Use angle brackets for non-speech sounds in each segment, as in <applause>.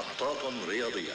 محطات رياضية.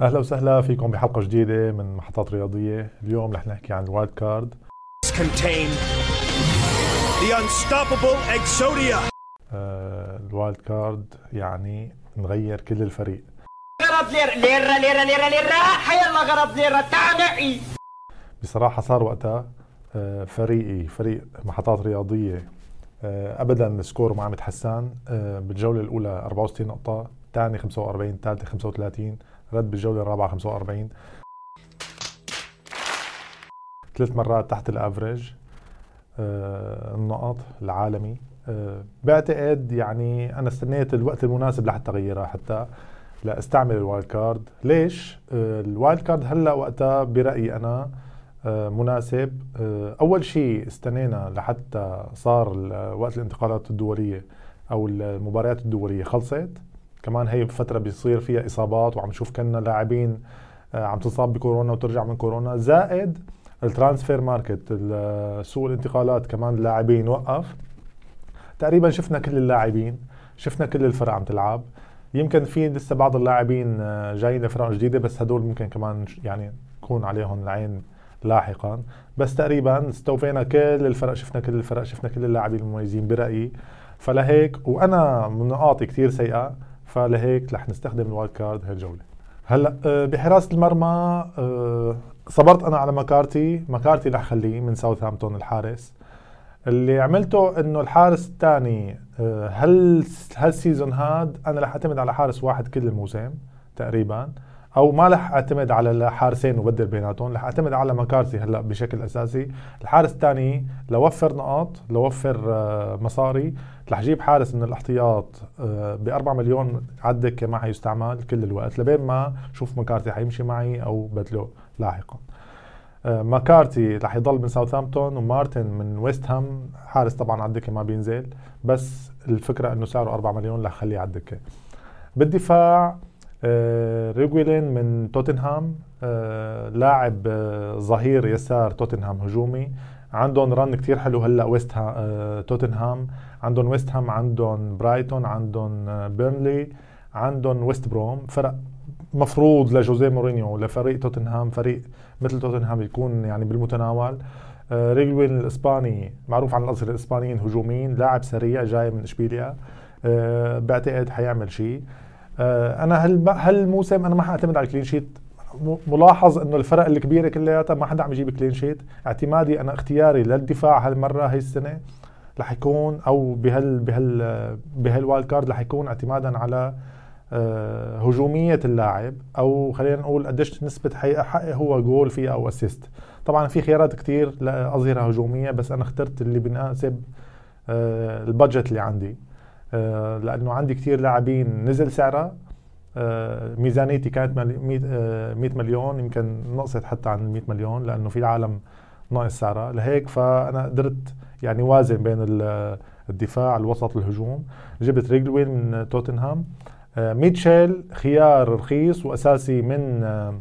أهلا وسهلا فيكم بحلقة جديدة من محطات رياضية. اليوم رح نحكي عن ال wild card contain the unstoppable Exodia. ال wild card يعني نغير كل الفريق. غرض ليرة ليرة ليرة ليرة ليرة حيلا غرض ليرة تعال معي بصراحة صار وقتها آه فريقي فريق محطات رياضية آه ابدا السكور ما عم يتحسن آه بالجولة الأولى 64 نقطة الثاني 45 الثالثه 35 رد بالجولة الرابعة 45 ثلاث مرات تحت الأفريج آه النقط العالمي. بعتقد يعني أنا استنيت الوقت المناسب لحتى أغيرها حتى لاستعمل ال wild card. ليش؟ آه ال wild card هلأ وقتها برأيي أنا آه مناسب. آه أول شيء استنينا لحتى صار وقت الانتقالات الدولية أو المباريات الدولية خلصت. كمان هي فتره بيصير فيها إصابات وعم نشوف كنا لاعبين عم تصاب بكورونا وترجع من كورونا. زائد ال transfer market سوق الانتقالات كمان اللاعبين وقف. تقريبا شفنا كل اللاعبين شفنا كل الفرق عم تلعب. يمكن في لسه بعض اللاعبين آه، جايين لفرق جديدة بس هدول ممكن كمان يعني يكون عليهم العين لاحقا. بس تقريبا استوفينا كل الفرق شفنا كل الفرق شفنا كل اللاعبين المميزين برأيي. فلهيك وأنا من نقاطي كثير سيئة فلهيك رح نستخدم ال wild card هالجولة. هلأ آه، بحراسة المرمى آه، صبرت أنا على مكارثي. مكارثي رح خليه من ساوثهامبتون الحارس. اللي عملته إنه الحارس الثاني هل هال season هاد أنا رح أعتمد على حارس واحد كل الموسم تقريبا أو ما رح أعتمد على الحارسين وبدل بيناتهم رح أعتمد على مكارتي هلأ بشكل أساسي. الحارس الثاني لوفر نقاط لوفر آه، مصاري رح جيب حارس من الاحتياط ب 4 مليون على الدكه ما حيستعمل كل الوقت لبين ما شوف مكارتي حيمشي معي أو بدله لاحقا. آه، ماكارتي رح يضل من ساوثهامبتون ومارتن من ويست هام. حارس طبعا على الدكة ما بينزل بس الفكرة إنه سعره 4 مليون رح خليه على الدكة. بالدفاع آه، ريغيلون من توتنهام آه، لاعب آه، ظهير يسار توتنهام هجومي. عندهم run كتير حلو هلأ ويست ها آه، توتنهام. عندهم ويست هام عندهم برايتون عندهم بيرنلي عندهم ويست بروم. فرق مفروض لجوزيه مورينيو لفريق توتنهام فريق مثل توتنهام يكون يعني بالمتناول. آه، ريغيلون الإسباني معروف عن الأصل الإسبانيين هجوميين لاعب سريع جاي من إشبيليا. آه، بعتقد حيعمل شيء آه، أنا هال هالموسم أنا ما حأعتمد على ال clean sheet ملاحظ إنه الفرق الكبيرة كلياتها ما حدا عم يجيب clean sheet اعتمادي أنا اختياري للدفاع هالمرة هي السنة رح يكون أو بهال بهال بهال wild card رح يكون اعتمادا على هجومية اللاعب أو خلينا نقول قديش نسبة حيحقق هو جول فيها أو assist طبعا في خيارات كتير لأظهرة هجومية بس أنا اخترت اللي بيناسب آه، ال budget اللي عندي. آه، لأنه عندي كتير لاعبين نزل سعرها آه، ميزانيتي كانت مل- مية- آه، 100 مليون يمكن نقصت حتى عن 100 مليون لأنه في العالم ناقص سعرها لهيك فأنا قدرت يعني وازن بين ال- الدفاع الوسط الهجوم. جبت ريجيلون من توتنهام. آه، ميتشيل خيار رخيص وأساسي من آه،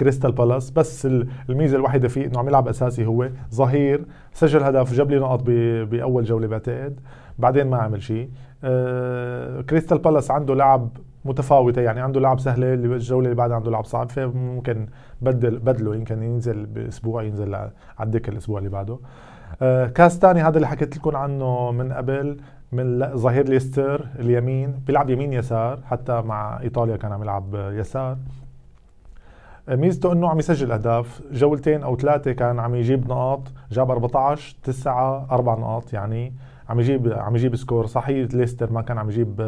كريستال بالاس. بس ال- الميزة الوحيدة فيه إنه عم يلعب أساسي هو ظهير. سجل هدف جاب لي نقط بأول جولة بعتقد. بعدين ما عمل شيء. آه، كريستال بالاس عنده لعب متفاوتة يعني عنده لعب سهلة اللي الجولة اللي بعدها عنده لعب صعب. فممكن بدل بدله يمكن ينزل بأسبوع ينزل على الدكة الأسبوع اللي بعده. آه، كاس تاني هذا اللي حكيت لكم عنه من قبل. من ظهير ليستر اليمين بيلعب يمين يسار حتى مع إيطاليا كان عم يلعب آه، يسار. آه، ميزته إنه عم يسجل أهداف. جولتين أو ثلاثة كان عم يجيب نقاط. جاب 14 9 4 نقاط يعني. عم يجيب عم يجيب سكور. صحيح ليستر ما كان عم يجيب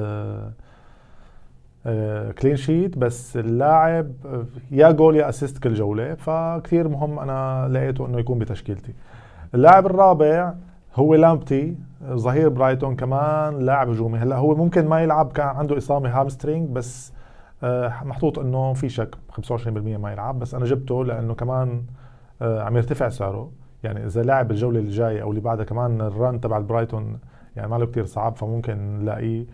آه، clean sheet بس اللاعب آه، يا جول يا assist كل جولة. فكتير مهم أنا لقيته إنه يكون بتشكيلتي. اللاعب الرابع هو لامبتي. ظهير برايتون كمان لاعب هجومي. هلا هو ممكن ما يلعب كان عنده إصابة hamstring بس آه، محطوط إنه في شك 25% ما يلعب. بس أنا جبته لأنه كمان آه، عم يرتفع سعره. يعني إذا لعب الجولة اللي جاية أو اللي بعدها كمان ال run تبع البرايتون يعني ما له كثير صعب فممكن نلاقيه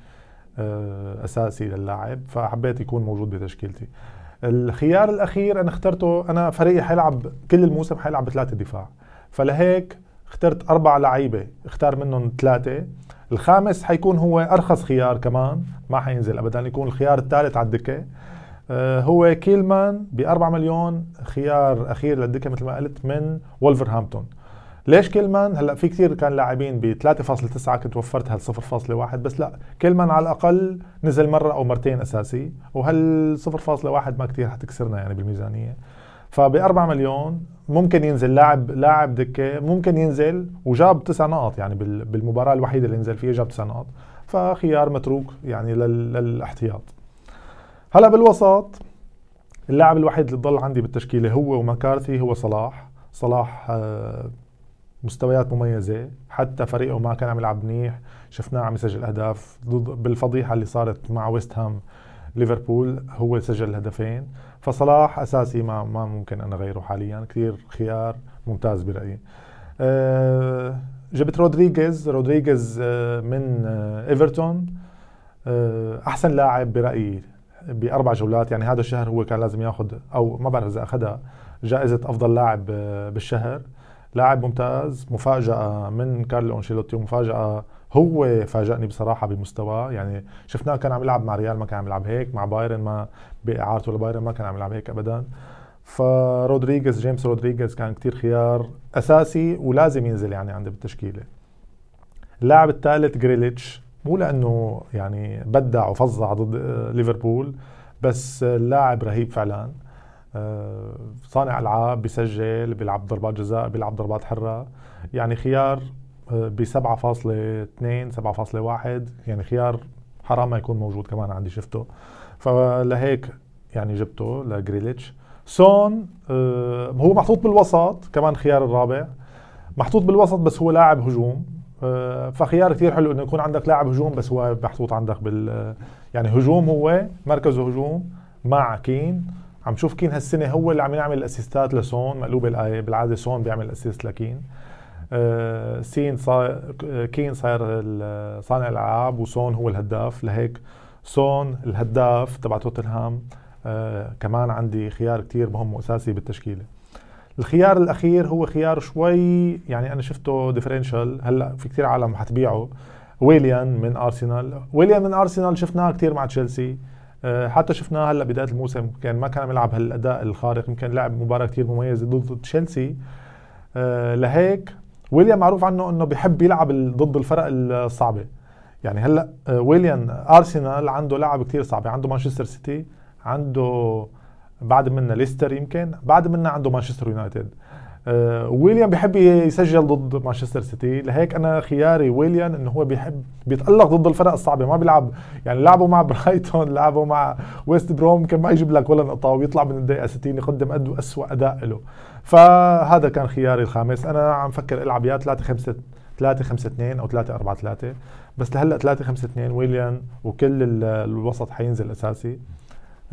آه، أساسي للاعب. فحبيت يكون موجود بتشكيلتي. الخيار الأخير أنا اخترته أنا فريقي حيلعب كل الموسم حيلعب بثلاثة دفاع. فلهيك اخترت أربع لعيبة اختار منهم ثلاثة. الخامس حيكون هو أرخص خيار كمان ما حينزل ابدا يكون الخيار الثالث على الدكة. آه، هو كيلمان ب 4 مليون خيار أخير للدكة مثل ما قلت من وولفرهامبتون. ليش كيلمان؟ هلأ في كثير كان لاعبين ب 3.9 كنت وفرت هال 0.1 بس لأ كيلمان على الأقل نزل مرة أو مرتين أساسي وهال 0.1 ما كثير حتكسرنا يعني بالميزانية. فب 4 مليون ممكن ينزل لاعب لاعب دكة ممكن ينزل وجاب تسع نقط يعني بالمباراة الوحيدة اللي نزل فيها جاب تسع نقط. فخيار متروك يعني للاحتياط. هلا بالوسط اللاعب الوحيد اللي ضل عندي بالتشكيلة هو ومكارثي هو صلاح. صلاح آه، مستويات مميزة. حتى فريقه ما كان عم يلعب منيح. شفناه عم يسجل أهداف بالفضيحة اللي صارت مع ويست هام. ليفربول هو سجل هدفين فصلاح أساسي ما ما ممكن أنا اغيره حاليا كثير خيار ممتاز برأيي. أه جبت رودريغيز رودريغيز أه من أه إيفرتون. أحسن لاعب برأيي بأربع جولات يعني هذا الشهر هو كان لازم ياخذ أو ما بعرف إذا أخذها جائزة أفضل لاعب آه، بالشهر. لاعب ممتاز مفاجأة من كارلو أنشيلوتي ومفاجأة هو فاجأني بصراحة بمستواه يعني شفناه كان عم يلعب مع ريال ما كان عم يلعب هيك مع بايرن ما بإعارته لبايرن ما كان عم يلعب هيك ابدا. فرودريغيز جيمس رودريغيز كان كتير خيار أساسي ولازم ينزل يعني عندي بالتشكيلة. اللاعب الثالث جريليتش مو لأنه يعني بدع وفظع ضد ليفربول بس اللاعب رهيب فعلا. آه، صانع ألعاب بيسجل بيلعب ضربات جزاء بيلعب ضربات حرة. يعني خيار ب 7.2 7.1 يعني خيار حرام ما يكون موجود كمان عندي شفته فلهيك يعني جبته لجريليتش. سون آه هو محطوط بالوسط كمان خيار الرابع. محطوط بالوسط بس هو لاعب هجوم آه فخيار كثير حلو إنه يكون عندك لاعب هجوم بس هو محطوط عندك بال يعني هجوم هو مركزه هجوم مع كين. عم شوف كين هالسنة هو اللي عم يعمل ال assistات لسون مقلوب الآية بالعادة سون بيعمل assist لكين. آه، سين صار كين صاير صانع الألعاب وسون هو الهداف. لهيك سون الهداف تبع توتنهام آه، كمان عندي خيار كتير مهم وأساسي بالتشكيلة. الخيار الأخير هو خيار شوي يعني أنا شفته differential هلأ في كثير عالم حتبيعه ويليان من أرسنال. ويليان من أرسنال شفناه كثير مع تشيلسي. آه، حتى شفناه هلأ بداية الموسم. كان ما كان يلعب هالأداء الخارق. يمكن لعب مباراة كثير مميزة ضد تشيلسي. لهيك ويليام معروف عنه إنه بيحب يلعب ضد الفرق الصعبة. يعني هلأ آه، ويليام أرسنال عنده لعب كثير صعبه عنده مانشستر سيتي عنده بعد منا ليستر يمكن بعد منا عنده مانشستر يونايتد. آه ويليام بيحب يسجل ضد مانشستر سيتي. لهيك أنا خياري ويليام إنه هو بيحب بيتألق ضد الفرق الصعبة. ما بيلعب يعني لعبوا مع <laughs> برايتون لعبوا مع ويست بروم كان ما يجيب لك ولا نقطة ويطلع من الدقيقة 60 يقدم قد اسوء أداء له. فهذا كان خياري الخامس. أنا عم فكر ألعب يا 3 5 3 5 2 أو 3 4 3 بس لهلأ 3 5 2 ويليان وكل الوسط حينزل أساسي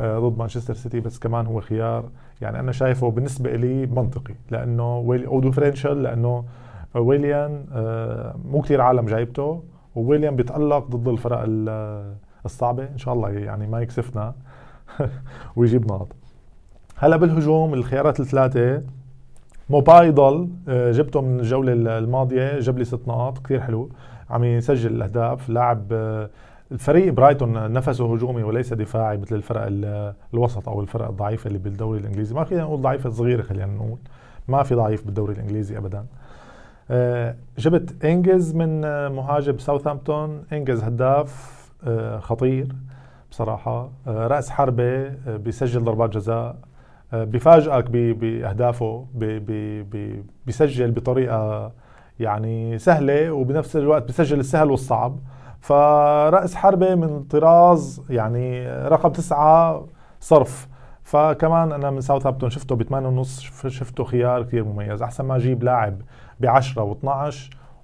آه، ضد مانشستر سيتي. بس كمان هو خيار. يعني أنا شايفه بالنسبة لي منطقي لأنه ويلي أو differential لأنه ويليان آه، مو كثير عالم جايبته وويليام بيتألق ضد الفرق الصعبة. إن شاء الله يعني ما يكسفنا <laughs> ويجيب نقط. هلأ بالهجوم الخيارات الثلاثة موباي ضل آه، جبته من الجولة الماضية جاب لي ست نقاط كثير حلو. عم يسجل الأهداف لاعب آه، الفريق برايتون نفسه هجومي وليس دفاعي مثل الفرق الوسط أو الفرق الضعيفة اللي بالدوري الإنجليزي. ما فينا نقول ضعيفة صغيرة خلينا نقول. ما في ضعيف بالدوري الإنجليزي ابدا. آه، جبت إنجز من مهاجم ساوثهامبتون. إنجز هداف خطير بصراحة. رأس حربة بيسجل ضربات جزاء. بفاجئك بأهدافه بيسجل بطريقة يعني سهلة وبنفس الوقت بيسجل السهل والصعب. فرأس حربة من طراز يعني رقم تسعة صرف. فكمان أنا من ساوثهامبتون شفته ب ونص شفته خيار كثير مميز. أحسن ما أجيب لاعب ب 10 و12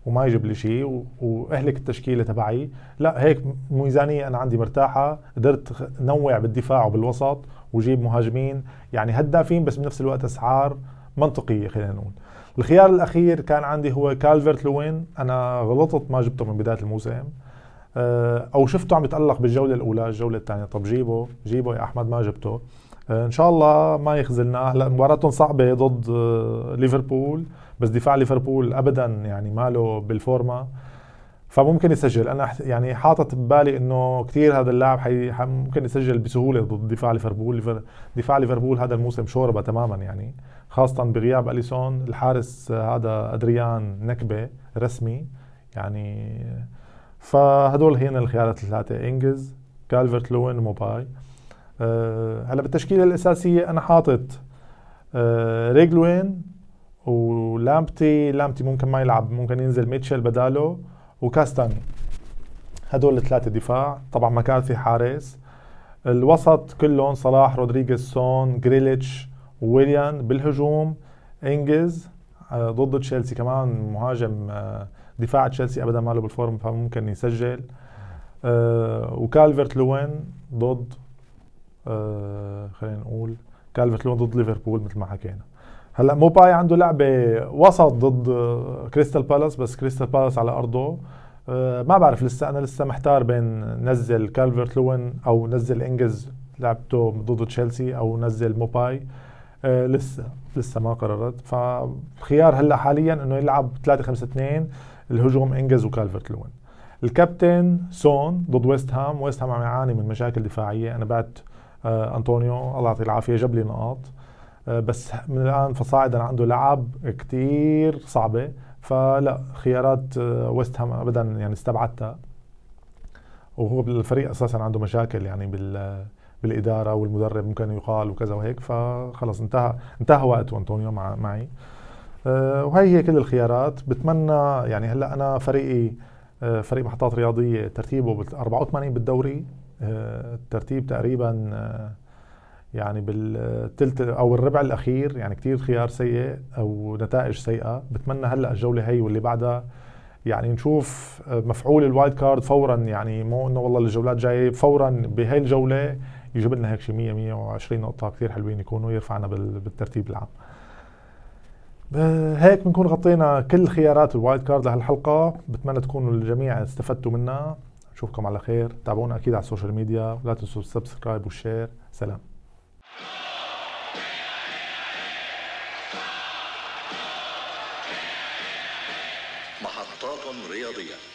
وما يجيب لي شيء وأهلك التشكيلة تبعي. لا هيك ميزانية أنا عندي مرتاحة. قدرت نوع بالدفاع وبالوسط وجيب مهاجمين يعني هدافين بس بنفس الوقت أسعار منطقية خلينا نقول. الخيار الأخير كان عندي هو كالفرت لوين. أنا غلطت ما جبته من بداية الموسم. آه، أو شفته عم يتألق بالجولة الأولى الجولة الثانية. طب جيبه جيبه يا أحمد ما جبته. إن شاء الله ما يخذلنا. هلا مباراتهم صعبة ضد آه، ليفربول بس دفاع ليفربول ابدا يعني ماله بالفورما فممكن يسجل. أنا يعني حاطط ببالي إنه كثير هذا اللاعب حي ممكن يسجل بسهولة ضد دفاع ليفربول. دفاع ليفربول هذا الموسم شوربة تماما يعني خاصة بغياب أليسون. الحارس هذا أدريان نكبة رسمي يعني. فهدول هنا الخيارات الثلاثة إنجز كالفرت لوين موباي. أه هلأ بالتشكيلة الأساسية أنا حاطط أه ريجيلون ولامبتي لامبتي. ممكن ما يلعب ممكن ينزل ميتشل بداله. وكاستاين هدول الثلاثة دفاع. طبعا مكارثي حارس. الوسط كلهم صلاح رودريغيز سون جريليتش ويليان. بالهجوم إنجز آه، ضد تشيلسي كمان مهاجم آه، دفاع تشيلسي ابدا ما له بال form فممكن يسجل. آه، وكالفرت لوين ضد خلينا نقول كالفرت لوين ضد ليفربول مثل ما حكينا. هلا موباي عنده لعبة وسط ضد كريستال بالاس بس كريستال بالاس على أرضه. أه ما بعرف لسه أنا لسه محتار بين نزل كالفرت لوين أو نزل إنجز لعبته ضد تشيلسي أو نزل موباي. أه لسه لسه ما قررت. فخيار هلا حاليا إنه يلعب 3 5 2 الهجوم إنجز وكالفرت لوين. الكابتن سون ضد ويست هام. ويست هام عم يعاني من مشاكل دفاعية. أنا بعت أه أنطونيو الله يعطيه العافية جاب لي نقاط. آه، بس من الآن فصاعدا عنده لعب كتير صعبة. فلا خيارات آه، ويست هام ابدا يعني استبعدتها. وهو بالفريق أساسا عنده مشاكل يعني بال بالإدارة والمدرب ممكن يقال وكذا وهيك. فخلص انتهى انتهى وقته أنطونيو مع معي. أه وهي هي كل الخيارات. بتمنى يعني هلأ أنا فريقي أه فريق محطات رياضية ترتيبه 84 بالدوري. أه الترتيب تقريبا أه يعني بالثلث أو الربع الأخير يعني كثير خيار سيء أو نتائج سيئة. بتمنى هلأ الجولة هي واللي بعدها يعني نشوف مفعول ال wild card فورا. يعني مو إنه والله الجولات جاية فورا بهي الجولة يجيب لنا هيك شي 100 120 نقطة. كثير حلوين يكونوا يرفعنا بالترتيب العام. هيك بنكون غطينا كل خيارات ال wild card لهالحلقة. بتمنى تكونوا الجميع استفدتوا منها. نشوفكم على خير. تابعونا أكيد على ال social media. ولا تنسوا ال subscribe وال share سلام. رياضية